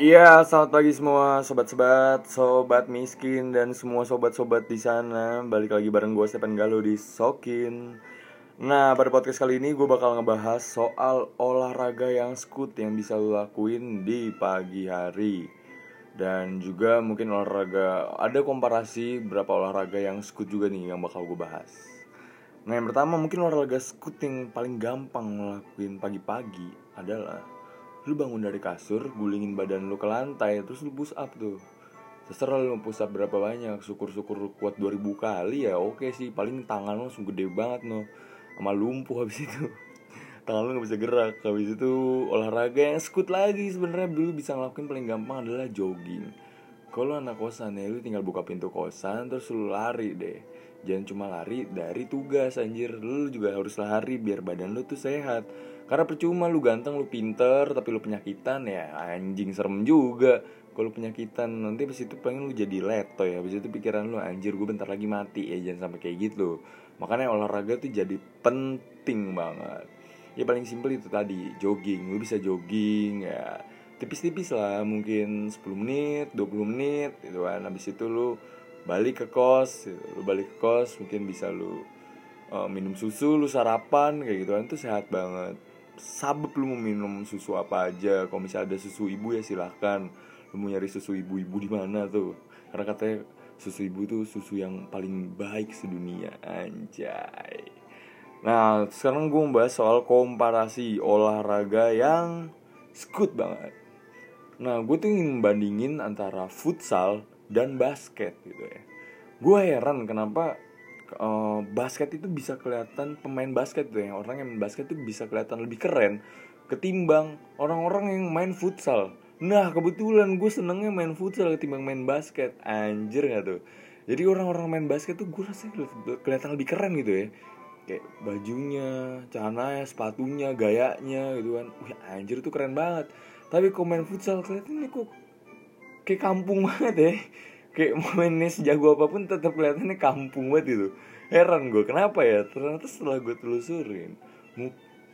Iya, selamat pagi semua sobat-sobat, sobat miskin dan semua sobat-sobat di sana. Balik lagi bareng gue Stephen Galuh di Sokin. Nah, pada podcast kali ini gue bakal ngebahas soal olahraga yang skut yang bisa lo lakuin di pagi hari. Dan juga mungkin olahraga, ada komparasi berapa olahraga yang skut juga nih yang bakal gue bahas. Nah, yang pertama mungkin olahraga skut yang paling gampang ngelakuin pagi-pagi adalah lu bangun dari kasur gulingin badan lu ke lantai terus lu push up tuh. Terserah lu push up berapa banyak syukur-syukur kuat 2000 kali ya oke sih. Paling tangan lu langsung gede banget no. Sama lumpuh habis itu. Tangan lu gak bisa gerak. Habis itu olahraga yang skut lagi sebenarnya. Lu bisa ngelakuin paling gampang adalah jogging. Kalau anak kosan ya lu tinggal buka pintu kosan terus lu lari deh. Jangan cuma lari dari tugas anjir. Lu juga harus lari biar badan lu tuh sehat karena percuma lu ganteng lu pinter tapi lu penyakitan ya anjing serem juga. Kalau penyakitan nanti pas itu pengen lu jadi leto ya. Habis itu pikiran lu anjir gue bentar lagi mati ya jangan sampai kayak gitu. Makanya olahraga tuh jadi penting banget. Ya paling simpel itu tadi jogging. Lu bisa jogging ya tipis-tipis lah. Mungkin 10 menit 20 menit gitu kan. Habis itu lu balik ke kos gitu. lu balik ke kos mungkin bisa lu uh, minum susu lu sarapan kayak gitu kan. Itu sehat banget sabep lu mau minum susu apa aja. Kalau misalnya ada susu ibu ya silahkan. Lu mau nyari susu ibu-ibu di mana tuh? Karena katanya susu ibu tuh susu yang paling baik sedunia. Anjay. Nah sekarang gue membahas soal komparasi olahraga yang skut banget. Nah gue tuh ingin membandingin antara futsal dan basket gitu ya. Gue heran kenapa uh, basket itu bisa kelihatan pemain basket tuh yang orang yang main basket itu bisa kelihatan lebih keren ketimbang orang-orang yang main futsal. Nah kebetulan gue senengnya main futsal ketimbang main basket. Anjir gak tuh? Jadi orang-orang main basket tuh gue rasa kelihatan lebih keren gitu ya. Kayak bajunya, celananya, sepatunya, gayanya gitu kan. Wih anjir tuh keren banget. Tapi kalau main futsal kelihatannya kok kayak kampung banget ya kayak mainnya sejago apa pun tetap kelihatannya kampung banget gitu. Heran gue kenapa ya? Ternyata setelah gue telusurin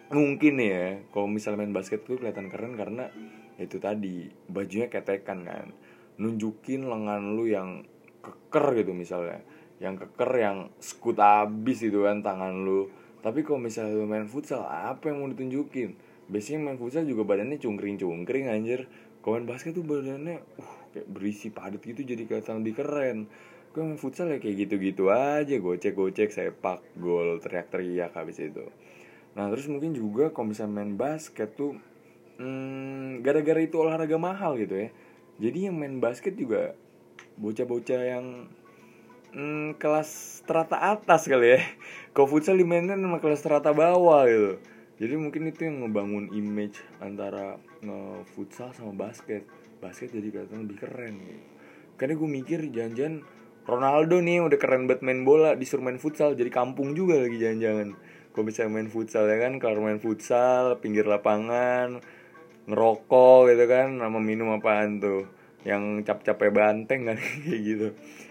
mungkin ya kalau misalnya main basket tuh kelihatan keren karena itu tadi bajunya ketekan kan. Nunjukin lengan lu yang keker gitu misalnya. Yang keker yang skut abis gitu kan tangan lu. Tapi kalau misalnya lu main futsal apa yang mau ditunjukin? Biasanya main futsal juga badannya cungkring cungkring anjir main basket tuh badannya uh kayak berisi padat gitu jadi kelihatan lebih keren. Gue main futsal ya kayak gitu-gitu aja gocek gocek sepak gol teriak-teriak habis itu. Nah terus mungkin juga kalau misalnya main basket tuh hmm, gara-gara itu olahraga mahal gitu ya. Jadi yang main basket juga bocah-bocah yang hmm, kelas strata atas kali ya. Kalau futsal dimainin sama kelas strata bawah gitu jadi mungkin itu yang ngebangun image antara uh, futsal sama basket. Basket jadi kelihatan lebih keren gitu. karena gue mikir jangan-jangan Ronaldo nih udah keren banget main bola disuruh main futsal. Jadi kampung juga lagi jangan-jangan kalau bisa main futsal ya kan? Kalau main futsal pinggir lapangan ngerokok gitu kan sama minum apaan tuh. Yang cap-capek banteng kan kayak gitu.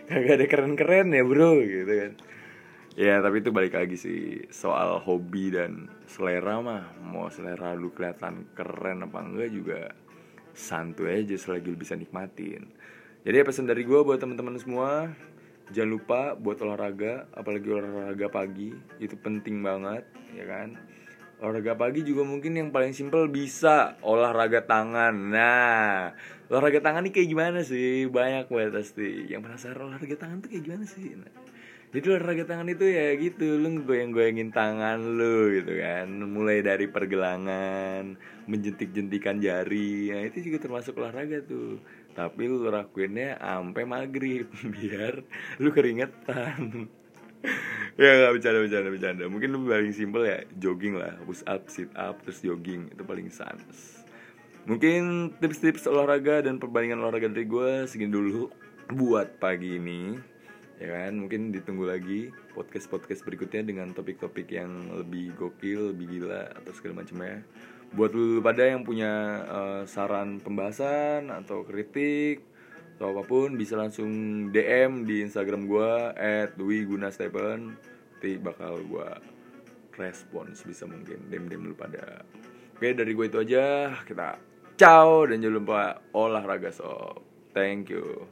Kagak ada keren-keren ya bro gitu kan ya tapi itu balik lagi sih soal hobi dan selera mah. Mau selera lu kelihatan keren apa enggak juga santuy aja selagi lu bisa nikmatin. Jadi pesan dari gue buat teman-teman semua jangan lupa buat olahraga apalagi olahraga pagi itu penting banget ya kan? Olahraga pagi juga mungkin yang paling simpel bisa olahraga tangan. Nah olahraga tangan ini kayak gimana sih? Banyak banget pasti. Yang penasaran olahraga tangan tuh kayak gimana sih? nah, jadi olahraga tangan itu ya gitu lu goyang-goyangin tangan lu gitu kan. Mulai dari pergelangan menjentik-jentikan jari nah itu juga termasuk olahraga tuh. Tapi lu lakuinnya sampai maghrib biar lu keringetan. Ya nggak bercanda bercanda bercanda. Mungkin lebih paling simpel ya jogging lah. Push up sit up terus jogging. Itu paling sans mungkin tips-tips olahraga dan perbandingan olahraga dari gue segini dulu buat pagi ini ya kan? Mungkin ditunggu lagi podcast podcast berikutnya dengan topik-topik yang lebih gokil lebih gila atau segala macamnya. Buat lu pada yang punya uh, saran pembahasan atau kritik atau apa pun bisa langsung DM di Instagram gue at Dwi Guna Stephen nanti bakal gue respons bisa mungkin DM DM lu pada. Oke dari gue itu aja. Kita ciao dan jangan lupa olahraga sob. Thank you